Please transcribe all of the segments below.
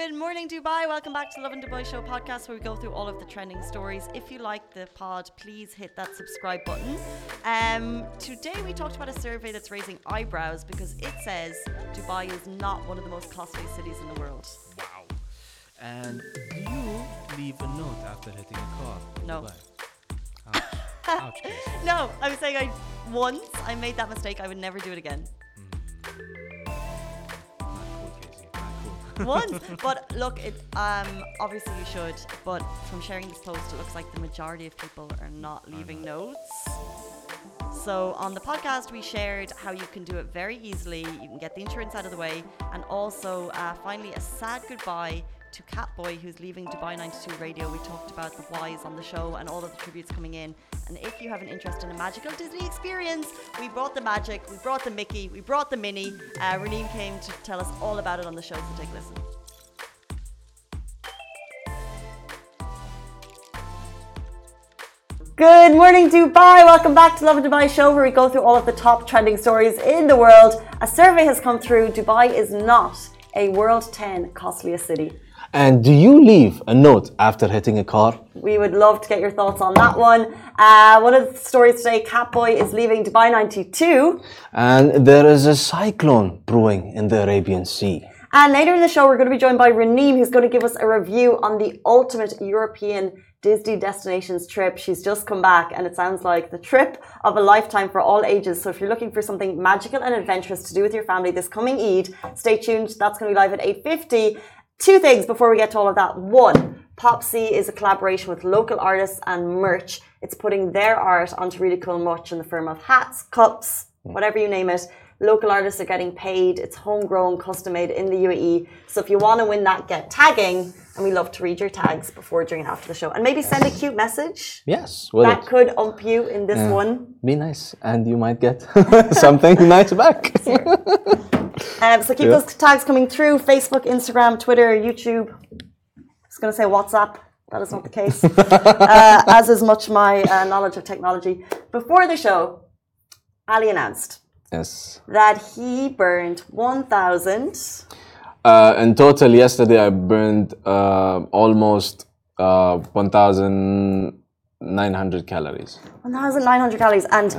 Good morning, Dubai. Welcome back to the Lovin Dubai Show podcast, where we go through all of the trending stories. If you like the pod, please hit that subscribe button. Um, today, we talked about a survey that's raising eyebrows because it says Dubai is not one of the most costly cities in the world. Wow. And do you leave a note after hitting a car? No. Ouch. Ouch, No, I was saying I once I made that mistake. I would never do it again. Once, but look, it um obviously you should. But from sharing this post, it looks like the majority of people are not leaving notes. So on the podcast, we shared how you can do it very easily. You can get the insurance out of the way, and also uh, finally a sad goodbye to Catboy, who's leaving Dubai 92 Radio. We talked about the whys on the show and all of the tributes coming in. And if you have an interest in a magical Disney experience, we brought the magic, we brought the Mickey, we brought the Minnie. Uh, came to tell us all about it on the show, so take a listen. Good morning, Dubai. Welcome back to Lovin Dubai show, where we go through all of the top trending stories in the world. A survey has come through. Dubai is not a world 10 costliest city. And do you leave a note after hitting a car? We would love to get your thoughts on that one. Uh, one of the stories today Catboy is leaving Dubai 92. And there is a cyclone brewing in the Arabian Sea. And later in the show, we're going to be joined by Raneem, who's going to give us a review on the ultimate European Disney destinations trip. She's just come back, and it sounds like the trip of a lifetime for all ages. So if you're looking for something magical and adventurous to do with your family this coming Eid, stay tuned. That's going to be live at 8.50. Two things before we get to all of that. One, Popsy is a collaboration with local artists and merch. It's putting their art onto really cool merch in the form of hats, cups, whatever you name it. Local artists are getting paid. It's homegrown, custom made in the UAE. So if you want to win that, get tagging. And we love to read your tags before, during, and after the show. And maybe send a cute message. Yes, will That it? could ump you in this one. Be nice, and you might get something nice back. Um, so keep Yeah. those tags coming through Facebook, Instagram, Twitter, YouTube. I was going to say WhatsApp. That is not the case, uh, as is much my uh, knowledge of technology. Before the show, Ali announced yes. that he burned 1,000. Uh, in total, yesterday I burned uh, almost uh, 1,900 calories. 1,900 calories. And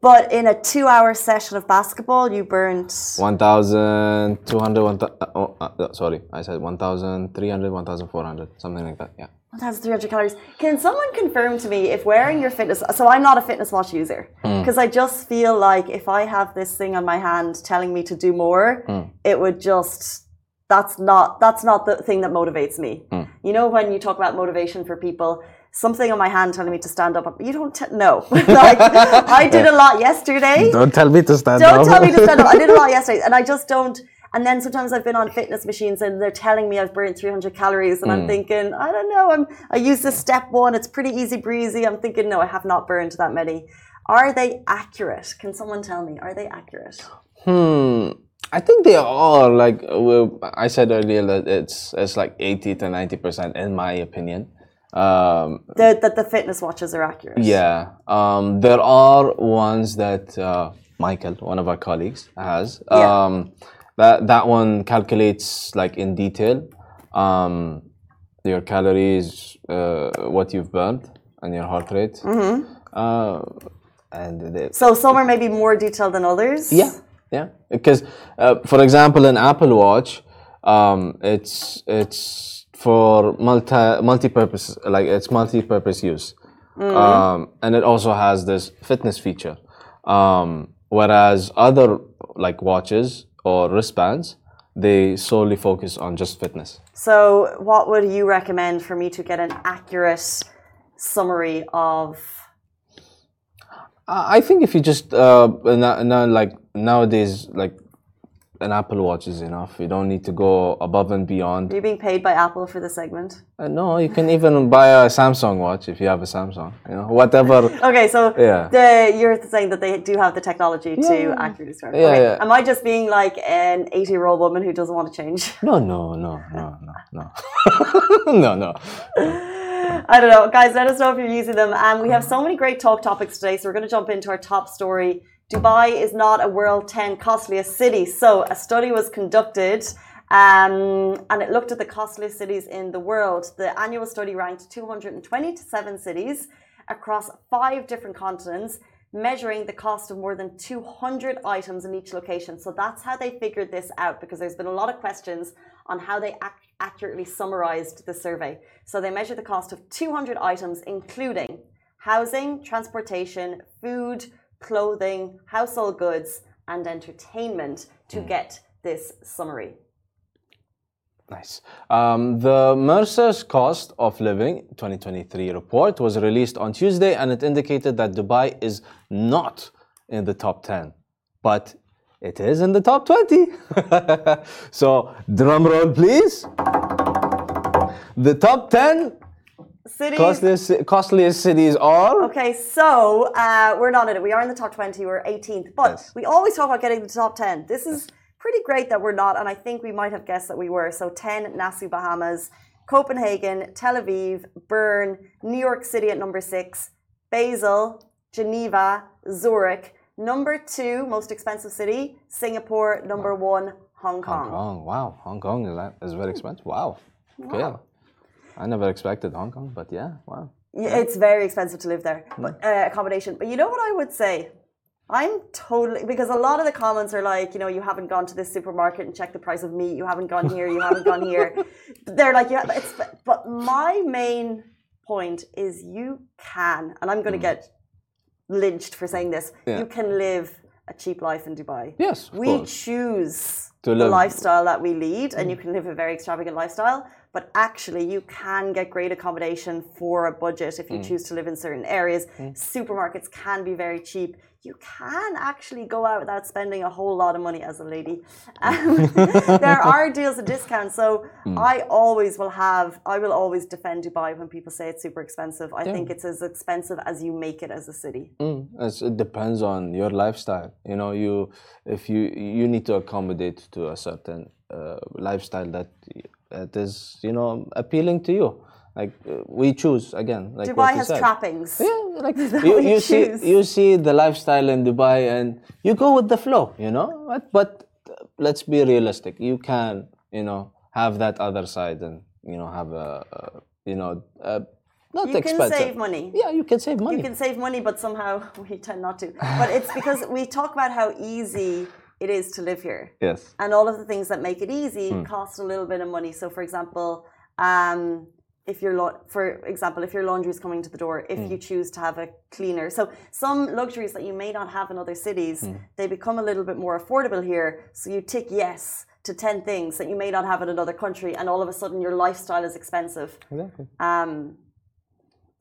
but in a two-hour session of basketball, you burned 1,200, 1,000 uh, oh, uh, uh, sorry, I said 1,300, 1,400, something like that, yeah. 1,300 calories. Can someone confirm to me if wearing your fitness? So I'm not a fitness watch user hmm. because I just feel like if I have this thing on my hand telling me to do more, hmm. it would just. That's not that's not the thing that motivates me. Hmm. You know when you talk about motivation for people, something on my hand telling me to stand up. You don't t- know. like I did a lot yesterday. Don't tell me to stand up. Don't tell me to stand up. I did a lot yesterday, and I just don't. And then sometimes I've been on fitness machines, and they're telling me I've burned 300 calories, and I'm thinking, I don't know. I'm I use this step one. It's pretty easy breezy. I'm thinking, no, I have not burned that many. Are they accurate? Can someone tell me? Are they accurate? Hmm. I think they are like well, I said earlier that it's it's like eighty to ninety percent in my opinion. Um, That the, the fitness watches are accurate. yeah, um, there are ones that uh, Michael, one of our colleagues, has. Yeah. Um, that that one calculates like in detail um, your calories, uh, what you've burned, and your heart rate. Mm-hmm. Uh, and the, So some are maybe more detailed than others. yeah, yeah. Because, uh, for example, an Apple Watch, um, it's it's for multi multi-purpose, like it's multi-purpose use, um, and it also has this fitness feature. Um, whereas other like watches or wristbands, they solely focus on just fitness. So what would you recommend for me to get an accurate summary of? I I think if you just uh, like nowadays, like an Apple Watch is enough. You don't need to go above and beyond. Are you being paid by Apple for the segment? Uh, no, you can even buy a Samsung watch if you have a Samsung. You know, whatever. Okay, so Yeah. the, you're saying that they do have the technology to accurately describe. Yeah, okay. yeah. Am I just being like an 80 year old woman who doesn't want to change? No, no, no, no, no, no, no, no. I don't know. Guys, let us know if you're using them. And we have so many great talk topics today. So we're going to jump into our top story. Dubai is not a world 10 costliest city. So a study was conducted Um, and it looked at the costliest cities in the world. The annual study ranked 227 cities across five different continents, measuring the cost of more than 200 items in each location. So that's how they figured this out because there's been a lot of questions on how they ac- accurately summarized the survey. So they measured the cost of 200 items, including housing, transportation, food, clothing, household goods, and entertainment to get this summary. Nice. Um, the Mercer's Cost of Living 2023 report was released on Tuesday and it indicated that Dubai is not in the top 10, but it is in the top 20. so, drum roll, please. The top 10 Cities. costliest, costliest cities are. Okay, so uh, we're not in it. We are in the top 20. We're 18th. But Yes. we always talk about getting the top 10. This is pretty great that we're not. And I think we might have guessed that we were. So 10, Nassau, Bahamas, Copenhagen, Tel Aviv, Bern, New York City at number six, Basel, Geneva, Zurich. Number two, most expensive city, Singapore. Number one, Hong Kong. Hong Kong. Wow. Hong Kong is, that, is very expensive. Wow. Okay. I never expected Hong Kong, but yeah, wow. Yeah, It's very expensive to live there, hmm. but uh, accommodation. But you know what I would say? I'm totally because a lot of the comments are like, you know, you haven't gone to this supermarket and checked the price of meat. You haven't gone here. You haven't gone here. They're like, yeah, it's. But my main point is you can, and I'm going to hmm. get lynched for saying this. Yeah. You can live a cheap life in Dubai. Yes, we course. choose To the live- lifestyle that we lead, and hmm. you can live a very extravagant lifestyle. But actually, you can get great accommodation for a budget if Mm. you choose to live in certain areas. Supermarkets can be very cheap. You can actually go out without spending a whole lot of money as a lady. Um, there are deals and discounts. So Mm. I always will have, I will always defend Dubai when people say it's super expensive. I think it's as expensive as you make it as a city. Mm, it depends on your lifestyle. You know, you if you you need to accommodate to a certain uh, lifestyle that that is you know appealing to you. Like uh, we choose again. Like Dubai has said. trappings. Yeah, like you, you see you see the lifestyle in Dubai and you go with the flow. You know, but, but uh, let's be realistic. You can you know have that other side and you know have a, a you know a, not expensive. You can save money. Yeah, you can save money. You can save money, but somehow we tend not to. But it's because we talk about how easy it is to live here. Yes. And all of the things that make it easy Hmm. cost a little bit of money. So, for example, um, if your la- for example, if your laundry is coming to the door, Hmm. if you choose to have a cleaner, so some luxuries that you may not have in other cities, Hmm. they become a little bit more affordable here. So you tick yes to ten things that you may not have in another country, and all of a sudden your lifestyle is expensive. Exactly. Um,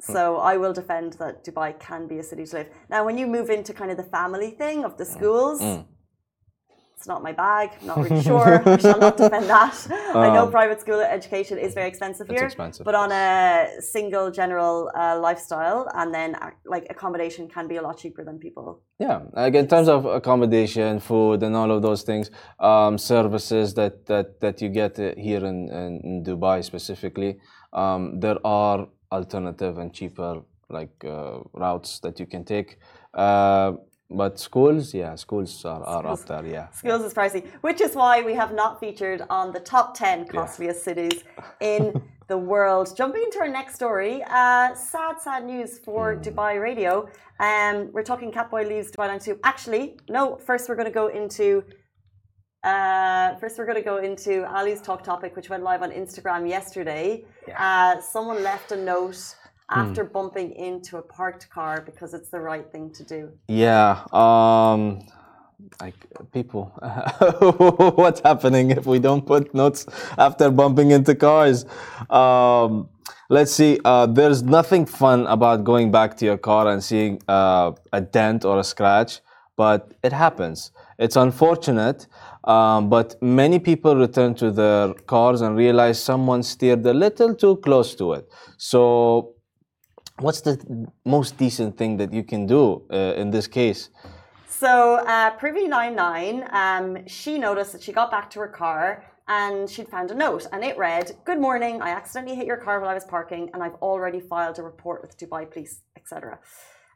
so I will defend that Dubai can be a city to live. Now, when you move into kind of the family thing of the schools, it's not my bag. I'm not really sure. I shall not defend that. I know private school education is very expensive here, expensive, but on a single general uh, lifestyle, and then uh, like accommodation can be a lot cheaper than people. Yeah, like in terms of accommodation, food, and all of those things, um, services that, that, that you get uh, here in, in, in Dubai specifically, um, there are alternative and cheaper like uh, routes that you can take. Uh, but schools, yeah, schools are, are up there. Yeah, Schools is pricey, which is why we have not featured on the top 10 costliest cities in the world. Jumping into our next story, uh, sad, sad news for Dubai radio. Um, we're talking Catboy leaves Dubai 92. Actually, no, first we're going to go into. Uh, first, we're going to go into Ali's talk topic, which went live on Instagram yesterday. Uh, someone left a note after bumping into a parked car because it's the right thing to do. yeah. Um, like people, what's happening if we don't put notes after bumping into cars? Um, let's see. Uh, there's nothing fun about going back to your car and seeing uh, a dent or a scratch, but it happens. It's unfortunate, um, but many people return to their cars and realize someone steered a little too close to it. So what's the most decent thing that you can do uh, in this case? So, uh, Privy99, um, she noticed that she got back to her car and she'd found a note and it read, Good morning, I accidentally hit your car while I was parking and I've already filed a report with Dubai Police, etc.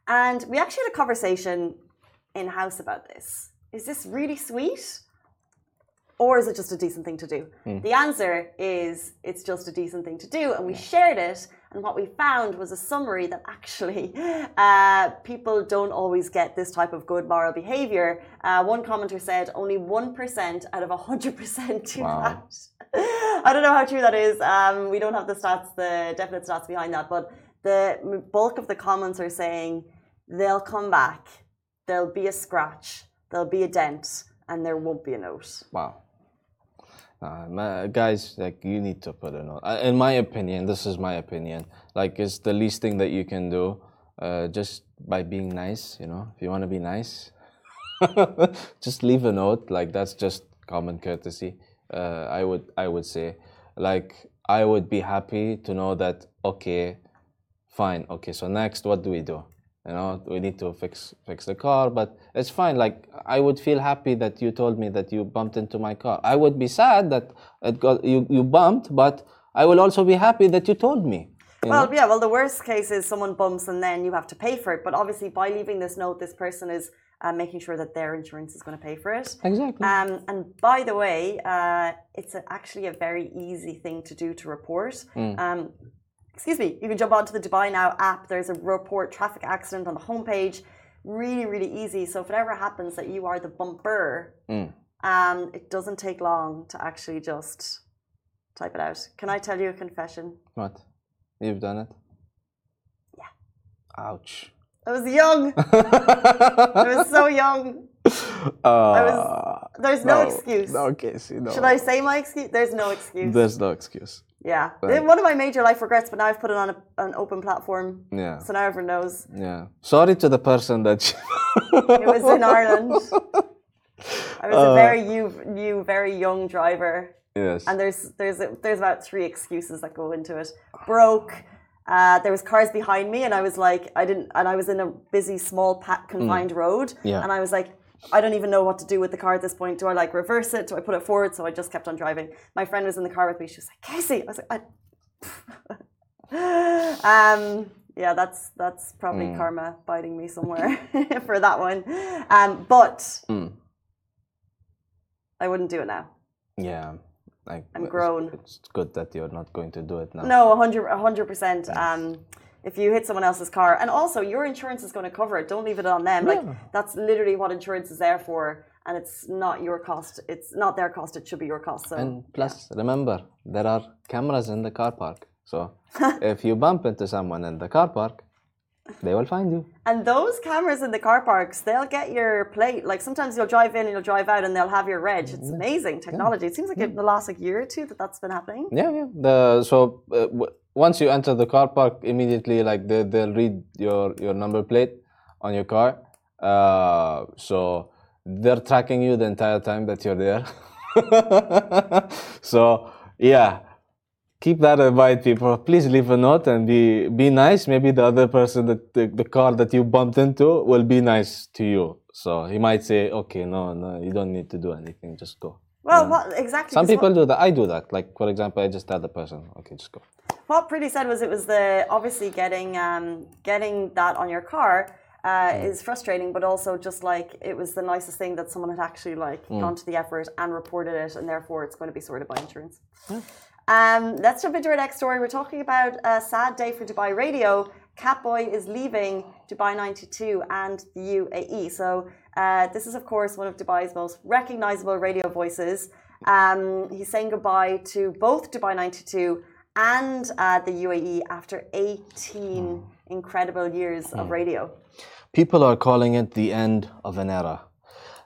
And we actually had a conversation in house about this. Is this really sweet? Or is it just a decent thing to do? The answer is it's just a decent thing to do. And we shared it. And what we found was a summary that actually uh, people don't always get this type of good moral behavior. Uh, one commenter said only 1% out of 100% do Wow. that. I don't know how true that is. Um, we don't have the stats, the definite stats behind that. But the bulk of the comments are saying they'll come back, there'll be a scratch, there'll be a dent, and there won't be a note. Wow. Nah, ma- guys, like you need to put a note. Uh, In my opinion, this is my opinion. Like it's the least thing that you can do, uh, just by being nice. You know, if you want to be nice, just leave a note. Like that's just common courtesy. Uh, I would, I would say, like I would be happy to know that. Okay, fine. Okay, so next, what do we do? You know, we need to fix fix the car, but it's fine. Like I would feel happy that you told me that you bumped into my car. I would be sad that it got you you bumped, but I will also be happy that you told me. you Well, know? yeah, well, the worst case is someone bumps and then you have to pay for it. But obviously, by leaving this note, this person is uh, making sure that their insurance is going to pay for it. exactly. Um, and by the way, uh, it's a, actually a very easy thing to do to report. Mm. Um, excuse me, you can jump onto the Dubai Now app. There's a report traffic accident on the homepage. Really, really easy. So if it ever happens that you are the bumper, Mm. um, it doesn't take long to actually just type it out. Can I tell you a confession? what? You've done it? Yeah. Ouch. I was young. I was so young. Uh, was- There's no, excuse. No excuse. No. Should I say my excuse? There's no excuse. There's no excuse. Yeah, Right. one of my major life regrets, but now I've put it on a, an open platform, Yeah. so now everyone knows Yeah. Sorry to the person that. it was in Ireland. I was a very new, new, very young driver, yes. and there's there's there's about three excuses that go into it. Broke. Uh, there was cars behind me, and I was like, I didn't, and I was in a busy, small, pat, confined road, Yeah. and I was like, I don't even know what to do with the car at this point. Do I like reverse it? Do I put it forward? So I just kept on driving. My friend was in the car with me. She was like, Casey. I was like, I... um, yeah, that's that's probably Hmm. karma biting me somewhere for that one. Um, but Mm. I wouldn't do it now. Yeah. Like, I'm grown. It's good that you're not going to do it now. No, 100 100 percent. Um, if you hit someone else's car, and also your insurance is going to cover it. Don't leave it on them. Like that's literally what insurance is there for, and it's not your cost. It's not their cost. It should be your cost. So And plus, remember, there are cameras in the car park. So if you bump into someone in the car park, they will find you. And those cameras in the car parks, they'll get your plate. Like sometimes you'll drive in and you'll drive out and they'll have your reg. It's amazing technology. It seems like in the last like year or two that that's been happening. Yeah, yeah. The so uh, w- once you enter the car park, immediately like they they'll read your your number plate on your car. Uh, so they're tracking you the entire time that you're there. so yeah, keep that in mind, people. Please leave a note and be be nice. Maybe the other person that the, the car that you bumped into will be nice to you. So he might say, okay, no, no, you don't need to do anything. Just go. Well, what exactly? Some people what, do that. I do that. Like for example, I just tell the person, okay, just go. What Pretty said was it was the obviously getting um, getting that on your car uh, is frustrating, but also just like it was the nicest thing that someone had actually like gone to the effort and reported it, and therefore it's going to be sorted by insurance. Um, let's jump into our next story. We're talking about a sad day for Dubai radio. Catboy is leaving Dubai 92 and the UAE. So uh, this is, of course, one of Dubai's most recognizable radio voices. Um, he's saying goodbye to both Dubai 92 and uh, the UAE after 18 incredible years of radio. People are calling it the end of an era.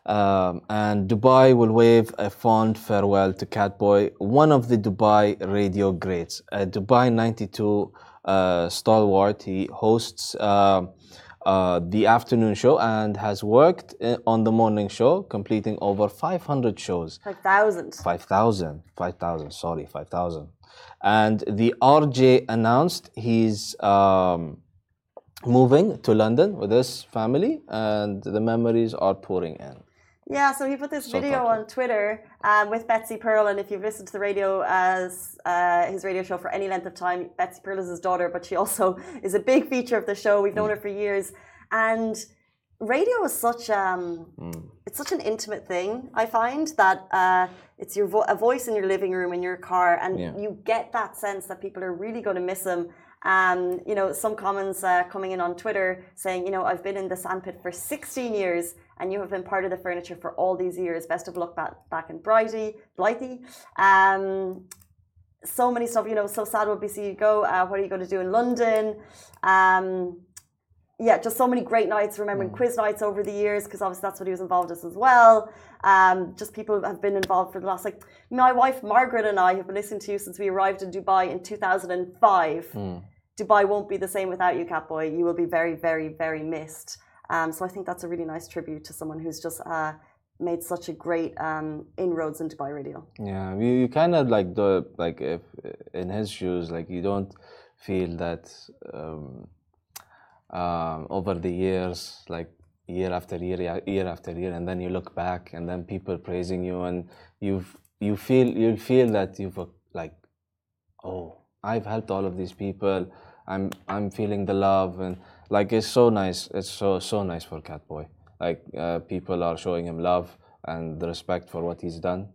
Um, and Dubai will wave a fond farewell to Catboy, one of the Dubai radio greats. A Dubai 92 uh, stalwart. He hosts uh, uh, the afternoon show and has worked on the morning show, completing over 500 shows. 5,000. 5,000, 5,000, sorry, 5,000. And the RJ announced he's um, moving to London with his family, and the memories are pouring in. Yeah, so he put this So video on Twitter um, with Betsy Pearl, and if you've listened to the radio as uh, his radio show for any length of time, Betsy Pearl is his daughter, but she also is a big feature of the show. We've known her for years, and radio is such um, Mm. it's it's such an intimate thing. I find that uh, it's your vo- a voice in your living room in your car, and Yeah. you get that sense that people are really going to miss him. Um, you know, some comments uh, coming in on Twitter saying, you know, I've been in the sandpit for 16 years, and you have been part of the furniture for all these years. Best of luck back, back in Blighty, Blighty. Um, so many stuff, you know, so sad would be see you go. Uh, what are you going to do in London? Um, yeah, just so many great nights, remembering quiz nights over the years, because obviously that's what he was involved as as well. Um, just people have been involved for the last, like, my wife Margaret and I have been listening to you since we arrived in Dubai in 2005. Dubai won't be the same without you, Catboy. You will be very, very, very missed. Um, so I think that's a really nice tribute to someone who's just uh, made such a great um, inroads in Dubai radio. Yeah, you, you kind of like the like if in his shoes, like you don't feel that um, um, over the years, like year after year, year after year, and then you look back, and then people praising you, and you've you feel you feel that you've like, oh, I've helped all of these people. I'm I'm feeling the love, and like it's so nice. It's so so nice for Catboy. Like uh, people are showing him love and respect for what he's done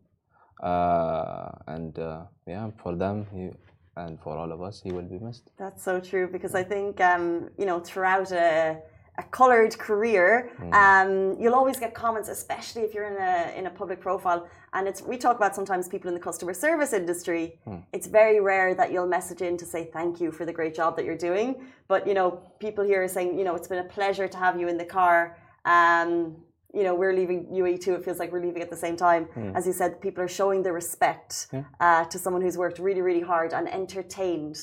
uh, and uh, yeah, for them he, and for all of us, he will be missed. That's so true because I think um, you know throughout a, a coloured career, um, you'll always get comments, especially if you're in a in a public profile. And it's we talk about sometimes people in the customer service industry. It's very rare that you'll message in to say thank you for the great job that you're doing. But you know, people here are saying, you know, it's been a pleasure to have you in the car. Um, you know, we're leaving UAE too. It feels like we're leaving at the same time. As you said, people are showing their respect uh, to someone who's worked really, really hard and entertained,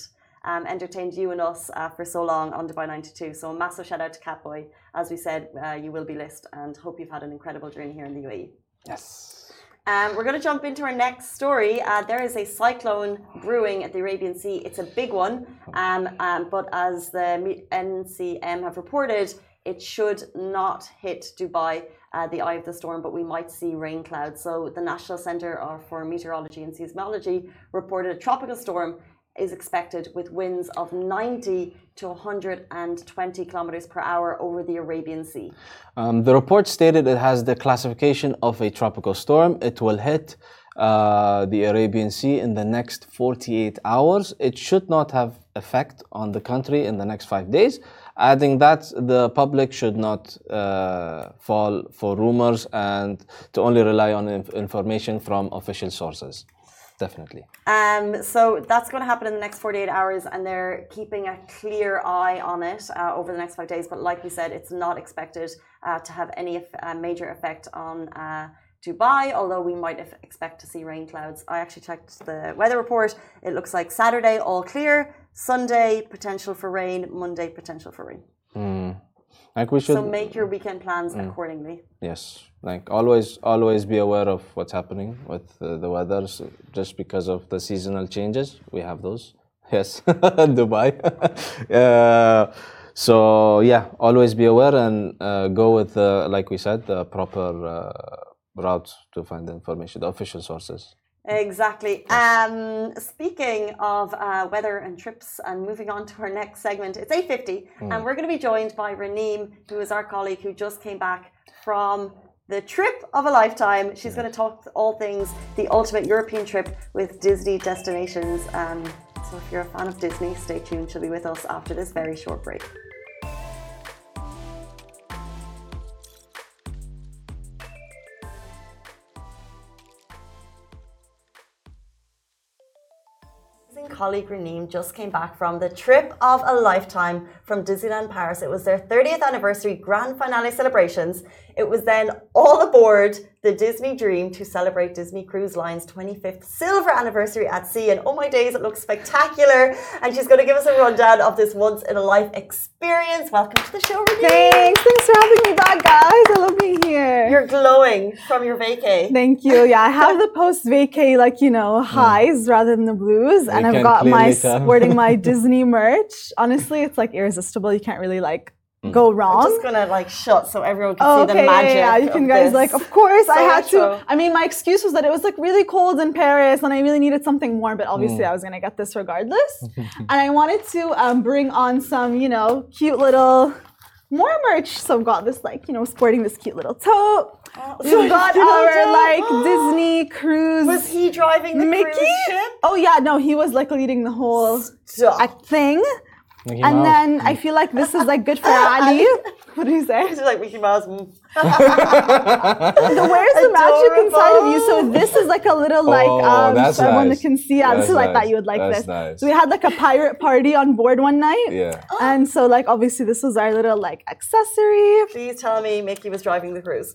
um, entertained you and us uh, for so long on Dubai 92. So a massive shout out to Catboy. As we said, uh, you will be list and hope you've had an incredible journey here in the UAE. Yes. Um, we're going to jump into our next story. Uh, there is a cyclone brewing at the Arabian Sea. It's a big one, um, um, but as the NCM have reported, it should not hit Dubai, uh, the eye of the storm, but we might see rain clouds. So the National Centre for Meteorology and Seismology reported a tropical storm is expected with winds of 90 to 120 kilometers per hour over the Arabian Sea. Um, the report stated it has the classification of a tropical storm. It will hit uh, the Arabian Sea in the next 48 hours. It should not have effect on the country in the next five days. Adding that the public should not uh, fall for rumors and to only rely on inf- information from official sources. Definitely. Um, so that's going to happen in the next 48 hours, and they're keeping a clear eye on it uh, over the next five days. But like we said, it's not expected uh, to have any uh, major effect on uh, Dubai, although we might expect to see rain clouds. I actually checked the weather report. It looks like Saturday, all clear. Sunday, potential for rain. Monday, potential for rain. Like we should. So make your weekend plans accordingly. Yes, like always, always be aware of what's happening with uh, the weather. just because of the seasonal changes, we have those. Yes, Dubai. uh, so yeah, always be aware and uh, go with, uh, like we said, the proper uh, route to find the information, the official sources. Exactly. Um, speaking of uh, weather and trips, and moving on to our next segment, it's 8.50, and we're going to be joined by Raneem, who is our colleague who just came back from the trip of a lifetime. She's going to talk all things the ultimate European trip with Disney destinations. Um, so if you're a fan of Disney, stay tuned. She'll be with us after this very short break. Colleague Raneem just came back from the trip of a lifetime from Disneyland Paris. It was their 30th anniversary grand finale celebrations. It was then all aboard the Disney Dream to celebrate Disney Cruise Line's 25th silver anniversary at sea. And oh my days, it looks spectacular. And she's going to give us a rundown of this once in a life experience. Welcome to the show, Raneem. Thanks. Thanks for having me back, guys. I love being here. You're glowing from your vacay. Thank you. Yeah, I have the post vacay, like, you know, hmm. highs rather than the blues. and I've got my sporting my Disney merch. Honestly, it's like irresistible. You can't really like go wrong. I'm just gonna like shut so everyone can Oh, see the okay, magic. yeah, you can guys this. like, of course, I had much to. I mean, my excuse was that it was like really cold in Paris, and I really needed something warm. But obviously, I was gonna get this regardless. and I wanted to um, bring on some, you know, cute little more merch. So I've got this like you know sporting this cute little tote. so We've got our like. Disney cruise. Was he driving the Mickey? cruise ship? Oh yeah, no, he was like leading the whole Stop. thing. Mickey And Mouse. then I feel like this is like good for Ali. What do you say? It's like Mickey Mouse. mm. The- Where's the magic inside of you? So this is like a little like Oh, um that's so nice. that can see. Yeah, this is like that nice. you would like That's this. nice. So we had like a pirate party on board one night. yeah. And so like obviously this was our little like accessory. Please tell me Mickey was driving the cruise.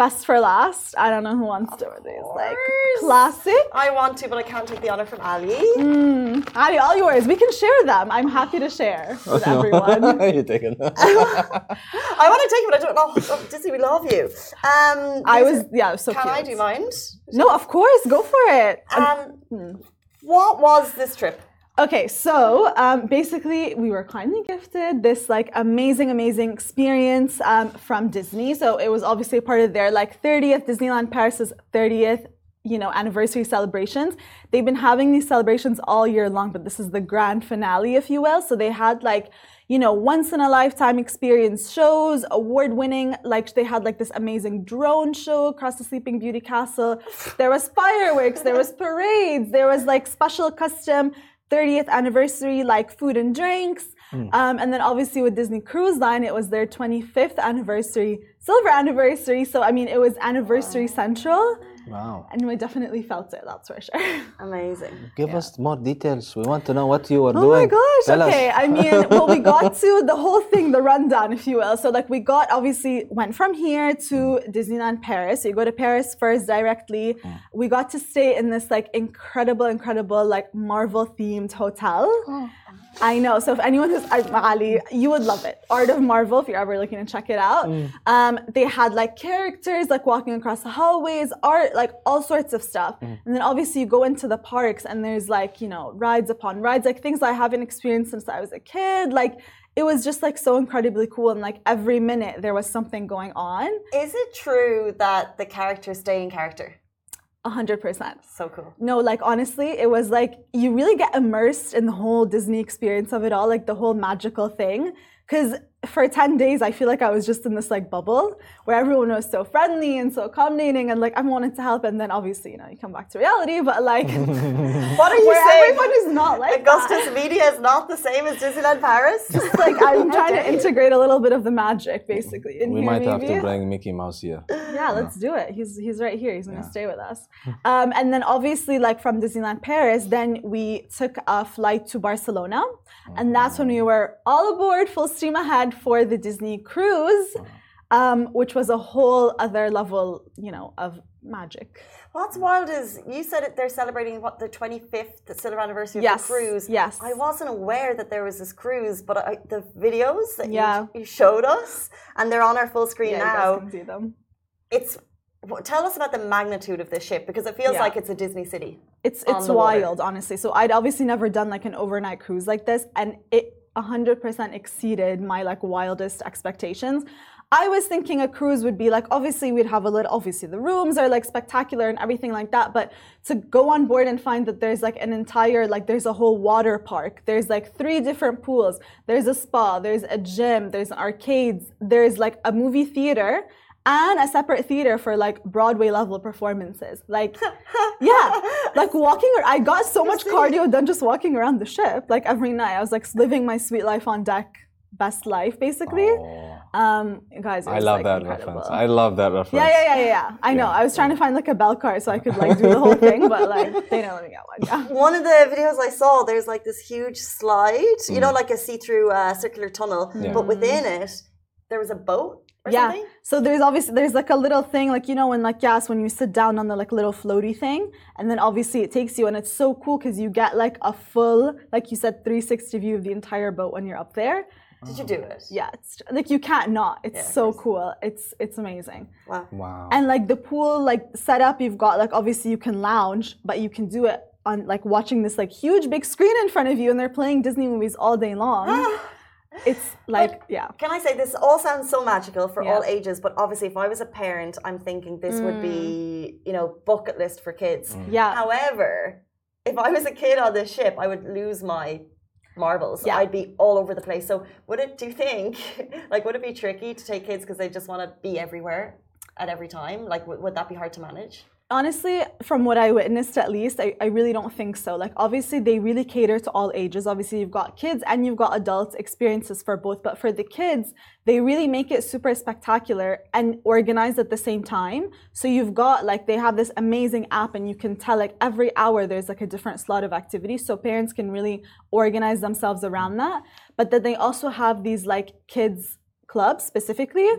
Best for last. I don't know who wants to do these. Like classic. I want to, but I can't take the honor from Ali. Mm. Ali, all yours. We can share them. I'm happy to share with everyone. You're taking that. I want to take it, but I don't know. Oh, Disney, we love you. Um, I was are- yeah, it was so Can cute. I do mind? No, of course, go for it. Um, what was this trip? Okay, so um, basically, we were kindly gifted this like amazing, amazing experience um, from Disney. So it was obviously part of their like 30th Disneyland Paris's 30th, you know, anniversary celebrations. They've been having these celebrations all year long, but this is the grand finale, if you will. So they had like you know, once in a lifetime experience shows, award winning. Like they had like this amazing drone show across the Sleeping Beauty Castle. There was fireworks, there was parades, there was like special custom 30th anniversary like food and drinks. Um, and then obviously with Disney Cruise Line, it was their 25th anniversary, silver anniversary. So I mean, it was anniversary central, Wow. and we definitely felt it. That's for sure. Amazing. Give us more details. We want to know what you were Oh doing. Oh my gosh. Tell okay. Us. I mean, well, we got to the whole thing, the rundown, if you will. So, like, we got obviously went from here to mm. Disneyland Paris. So you go to Paris first directly. Mm. We got to stay in this like incredible, incredible, like Marvel themed hotel. Oh, I know. So if anyone who's Ali, you would love it. Art of Marvel, if you're ever looking to check it out. Um, they had like characters like walking across the hallways, art, like all sorts of stuff. And then obviously you go into the parks and there's like, you know, rides upon rides, like things I haven't experienced since I was a kid. Like it was just like so incredibly cool. And like every minute there was something going on. Is it true that the characters stay in character? A hundred percent. So cool. No, like honestly, it was like you really get immersed in the whole Disney experience of it all, like the whole magical thing. Because for 10 days, I feel like I was just in this like bubble where everyone was so friendly and so accommodating and like i wanted to help. And then obviously, you know, you come back to reality, but like, What are you where saying? everyone is not like Augustus that. Media is not the same as Disneyland Paris? just like I'm trying to integrate a little bit of the magic, basically. In We here, might have to bring Mickey Mouse here. Yeah, let's do it. He's he's right here. He's gonna stay with us. Um, and then obviously, like from Disneyland Paris, then we took a flight to Barcelona, and that's when we were all aboard, full steam ahead for the Disney cruise, um, which was a whole other level, you know, of magic. What's wild is you said it, they're celebrating what the 25th silver anniversary of Yes, the cruise. yes. I wasn't aware that there was this cruise, but I, the videos that you- Yeah. you, showed us, and they're on our full screen Yeah, you now. guys can see them. It's tell us about the magnitude of this ship because it feels Yeah. like it's a Disney city. It's it's the water. wild, honestly. So I'd obviously never done like an overnight cruise like this, and it 100% exceeded my like wildest expectations. I was thinking a cruise would be like obviously we'd have a little obviously the rooms are like spectacular and everything like that, but to go on board and find that there's like an entire like there's a whole water park, there's like three different pools, there's a spa, there's a gym, there's arcades, there's like a movie theater and a separate theater for like Broadway level performances. Like, yeah, like walking. I got so much cardio done just walking around the ship. Like every night, I was like living my sweet life on deck, best life basically. Oh, Um, guys, it I love like, that incredible. reference. I love that reference. yeah, yeah, yeah, yeah, yeah. I know. Yeah. I was trying to find like a bell car so I could like do the whole thing, but like they didn't let me get one. Yeah. One of the videos I saw, there's like this huge slide, you Mm. know, like a see-through uh, circular tunnel, Yeah. but within it there was a boat or yeah. something. So there's obviously there's like a little thing like you know when like yes when you sit down on the like little floaty thing and then obviously it takes you and it's so cool because you get like a full like you said 360 view of the entire boat when you're up there. Did you do it? Yeah, it's like you can't not. It's Yeah, so course. cool. It's it's amazing. Wow. Wow. And like the pool like setup you've got like obviously you can lounge but you can do it on like watching this like huge big screen in front of you and they're playing Disney movies all day long. it's like yeah. Can I say this all sounds so magical for Yeah. all ages, but obviously if I was a parent, I'm thinking this would be, mm. you know, bucket list for kids. Mm. Yeah. However, if I was a kid on this ship, I would lose my marbles. Yeah. I'd be all over the place. So would it? Do you think like would it be tricky to take kids because they just want to be everywhere at every time? Like would, would that be hard to manage? Honestly, from what I witnessed at least, I, I really don't think so. Like, obviously, they really cater to all ages. Obviously, you've got kids and you've got adults experiences for both. But for the kids, they really make it super spectacular and organized at the same time. So you've got like, they have this amazing app and you can tell like every hour there's like a different slot of activity. So parents can really organize themselves around that. But then they also have these like kids clubs specifically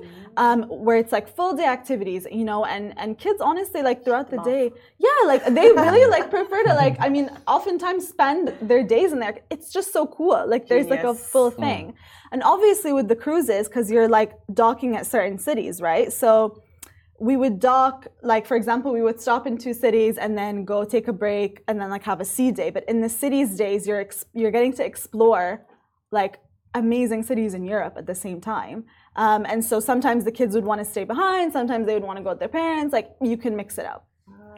um, where it's like full day activities you know and and kids honestly like throughout the day yeah like they really like prefer to like i mean oftentimes spend their days in there. It's just so cool. Like there's like a full thing. And obviously with the cruises because you're like docking at certain cities right? So we would dock like for example we would stop in two cities and then go take a break and then like have a sea day. But in the cities days you're ex- you're getting to explore like amazing cities in Europe at the same time. Um, and so sometimes the kids would want to stay behind, sometimes they would want to go with their parents. Like you can mix it up.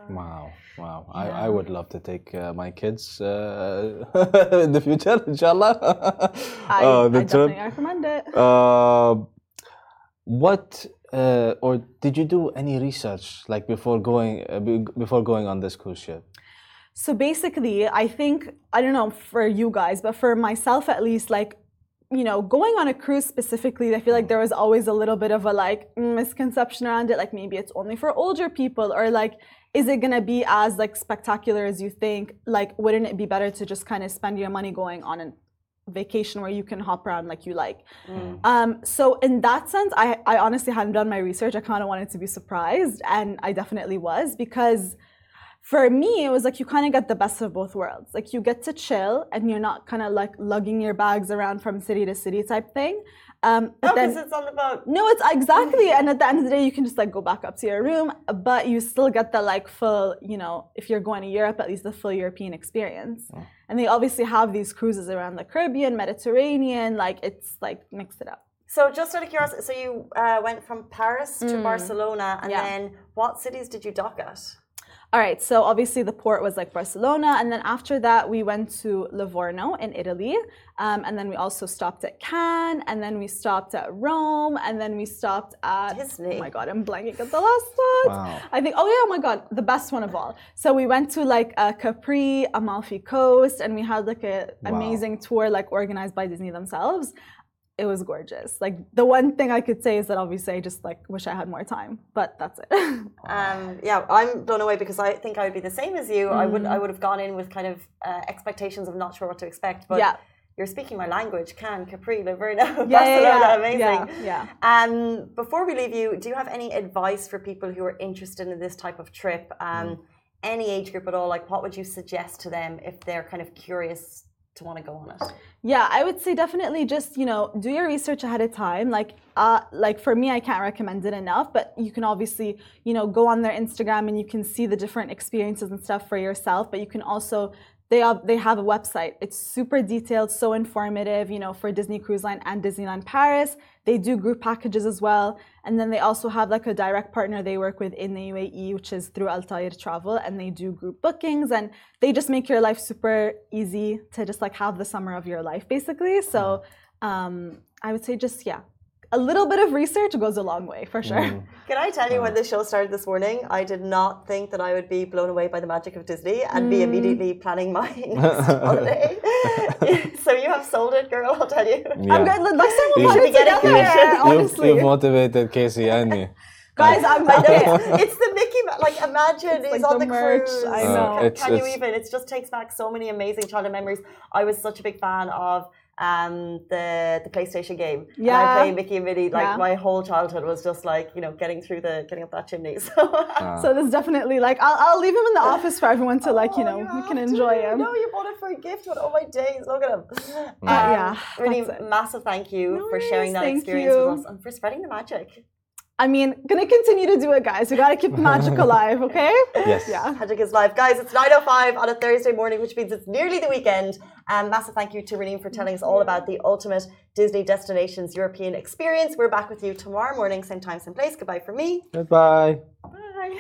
Wow, wow. I, I would love to take uh, my kids uh, in the future, inshallah. I, Uh, I the trip. definitely recommend it. Uh, what uh, or did you do any research like before going uh, before going on this cruise ship? So basically, I think, I don't know for you guys, but for myself at least, like, you know, going on a cruise specifically, I feel like there was always a little bit of a like misconception around it. Like maybe it's only for older people, or like, is it gonna be as like spectacular as you think? Like, wouldn't it be better to just kind of spend your money going on a vacation where you can hop around like you like? Um, so in that sense, I, I honestly hadn't done my research. I kind of wanted to be surprised, and I definitely was because for me, it was like you kind of get the best of both worlds. Like you get to chill, and you're not kind of like lugging your bags around from city to city type thing. Um, but Oh, then because it's on the boat. no, it's exactly. And at the end of the day, you can just like go back up to your room, but you still get the like full, you know, if you're going to Europe, at least the full European experience. And they obviously have these cruises around the Caribbean, Mediterranean, like it's like mix it up. So just out of curiosity, so you uh, went from Paris to Barcelona, and Yeah. then what cities did you dock at? All right, so obviously the port was like Barcelona, and then after that we went to Livorno in Italy, um, and then we also stopped at Cannes, and then we stopped at Rome, and then we stopped at Disney. Oh my god, I'm blanking at the last one. Wow. I think oh yeah, oh my god, the best one of all. So we went to like uh, Capri, Amalfi Coast, and we had like a amazing tour like organized by Disney themselves. It was gorgeous. Like the one thing I could say is that obviously I just like wish I had more time, but that's it. Um, yeah, I'm blown away because I think I would be the same as you. I would I would have gone in with kind of uh, expectations of not sure what to expect. But Yeah. you're speaking my language. Cannes, Capri, Livorno, Yeah, Barcelona, yeah. amazing. Yeah, yeah. Um, before we leave you, do you have any advice for people who are interested in this type of trip? Um, Any age group at all? Like, what would you suggest to them if they're kind of curious to want to go on it? Yeah, I would say definitely just you know do your research ahead of time. Like, uh, like for me, I can't recommend it enough. But you can obviously you know go on their Instagram and you can see the different experiences and stuff for yourself. But you can also they have they have a website. It's super detailed, so informative. You know for Disney Cruise Line and Disneyland Paris. They do group packages as well, and then they also have like a direct partner they work with in the UAE, which is through Altair Travel, and they do group bookings, and they just make your life super easy to just like have the summer of your life, basically. So um, I would say just yeah, a little bit of research goes a long way for sure. Can I tell you when the show started this morning, I did not think that I would be blown away by the magic of Disney and be immediately planning my next holiday. so you have sold it, girl. I'll tell you. I'm good. Next time we'll You put should it be getting together. commission. You've, Honestly, you've motivated Casey and me. guys, I'm I okay. It's the Mickey. Ma- Like imagine It's he's like on the the, merch, cruise. I Uh, know. Can, it's- can you it's- even? It just takes back so many amazing childhood memories. I was such a big fan of um the the PlayStation game. And I Yeah. play Mickey and Minnie. Like Yeah. my whole childhood was just like you know getting through the getting up that chimney. So. So there's definitely like I'll, I'll leave him in the office for everyone to like you Oh, know we have can to. enjoy him. No, you bought it for a gift. What? Oh my days! Look at him. Uh, yeah, really that's massive thank you No for sharing that thank experience with us and for spreading the magic. I mean, gonna continue to do it, guys. We gotta keep the magic alive, okay? Yes. Yeah. Magic is live. Guys, it's 9.05 on a Thursday morning, which means it's nearly the weekend. Um, massive thank you to Raneem for telling us all about the ultimate Disney Destinations European experience. We're back with you tomorrow morning, same time, same place. Goodbye from me. Goodbye. Bye.